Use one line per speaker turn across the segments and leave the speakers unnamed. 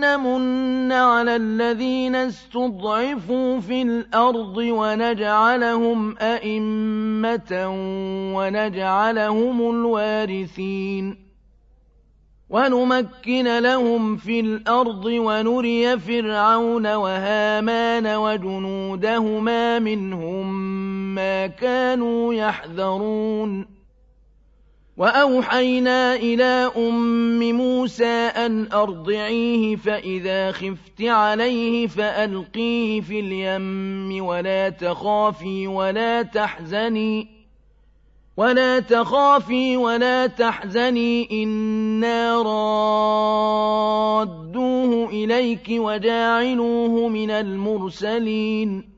نمن على الذين استضعفوا في الأرض ونجعلهم أئمة ونجعلهم الوارثين ونمكن لهم في الأرض ونري فرعون وهامان وجنودهما منهم ما كانوا يحذرون وأوحينا إلى أم موسى أن أرضعيه فإذا خفت عليه فألقيه في اليم ولا تخافي ولا تحزني ولا تخافي ولا تحزني إنا رادوه إليك وجاعلوه من المرسلين.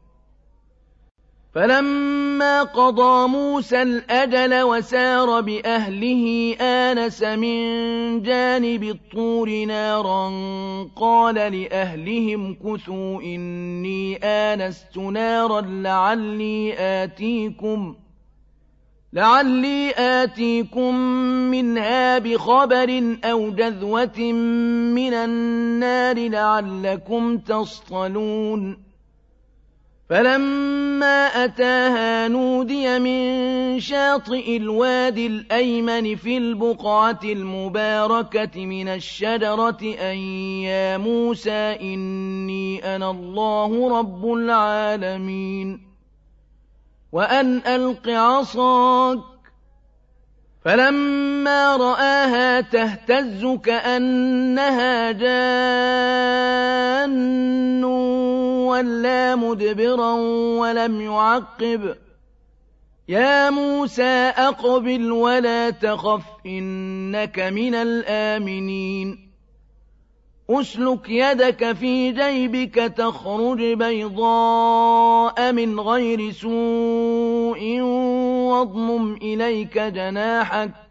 فَلَمَّا قَضَىٰ مُوسَى الْأَجَلَ وَسَارَ بِأَهْلِهِ آنَسَ مِن جَانِبِ الطُّورِ نَارًا قَالَ لِأَهْلِهِ امْكُثُوا إِنِّي آنَسْتُ نَارًا لَّعَلِّي آتِيكُم لعلي آتيكم منها بخبر أو جذوة من النار لعلكم تصطلون. فَلَمَّا أَتَاهَا نُودِيَ مِن شَاطِئِ الْوَادِ الْأَيْمَنِ فِي الْبُقْعَةِ الْمُبَارَكَةِ مِنَ الشَّجَرَةِ أَن يَا مُوسَىٰ إِنِّي أَنَا اللَّهُ رَبُّ الْعَالَمِينَ. وَأَنْ أَلْقِ عَصَاكَ ۖ. فَلَمَّا رَآهَا تَهْتَزُّ كَأَنَّهَا جَانٌّ. وَلَّىٰ مُدْبِرًا وَلَمْ يُعَقِّبْ ۚ. يَا مُوسَىٰ أَقْبِلْ وَلَا تَخَفْ إِنَّكَ مِنَ الْآمِنِينَ. أُسْلُكْ يَدَكَ فِي جَيْبِكَ تَخْرُجْ بَيْضَاءَ مِنْ غَيْرِ سُوءٍ وَاضْمُمْ إِلَيْكَ جَنَاحَكَ.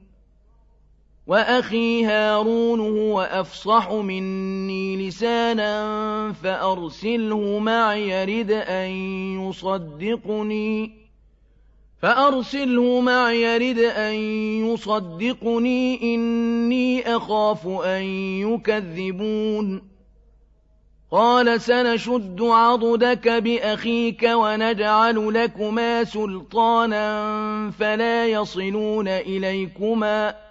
وأخي هارون هو أفصح مني لسانا فأرسله معي يرد أن يصدقني. فأرسله معي يرد أن يصدقني. إني أخاف أن يكذبون. قال سنشد عضدك بأخيك ونجعل لكما سلطانا فلا يصلون إليكما.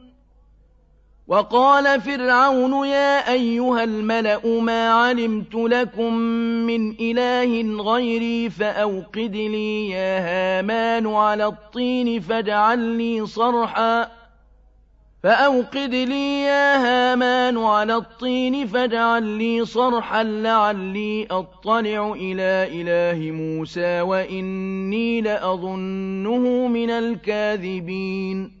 وقال فرعون يا أيها الملأ ما علمت لكم من إله غيري فأوقد لي يا هامان على الطين فاجعل لي صرحا. فأوقد لي يا هامان على الطين فاجعل لي صرحا لعلي أطلع إلى إله موسى وإني لأظنه من الكاذبين.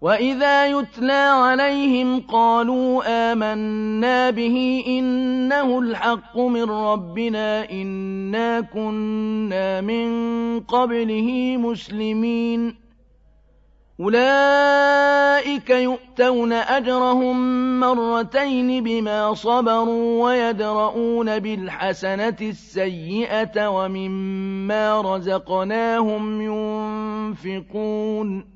وَإِذَا يُتْلَىٰ عَلَيْهِمْ قَالُوا آمَنَّا بِهِ إِنَّهُ الْحَقُّ مِن رَّبِّنَا إِنَّا كُنَّا مِن قَبْلِهِ مُسْلِمِينَ أُولَٰئِكَ يُؤْتَوْنَ أَجْرَهُم مَّرَّتَيْنِ بِمَا صَبَرُوا وَيَدْرَءُونَ بِالْحَسَنَةِ السَّيِّئَةَ وَمِمَّا رَزَقْنَاهُمْ يُنفِقُونَ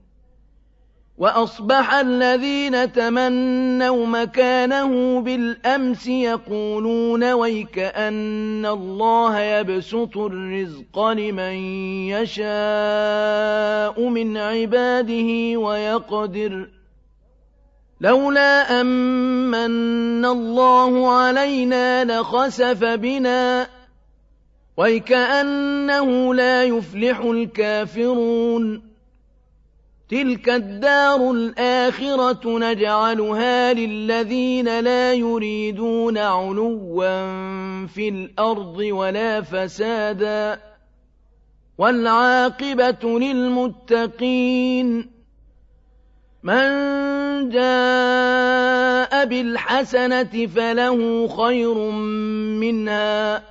وأصبح الذين تمنوا مكانه بالأمس يقولون ويك أن الله يبسط الرزق لمن يشاء من عباده ويقدر لولا أمن الله علينا لخسف بنا ويكأنه لا يفلح الكافرون تلك الدار الآخرة نجعلها للذين لا يريدون علوا في الأرض ولا فسادا والعاقبة للمتقين من جاء بالحسنة فله خير منها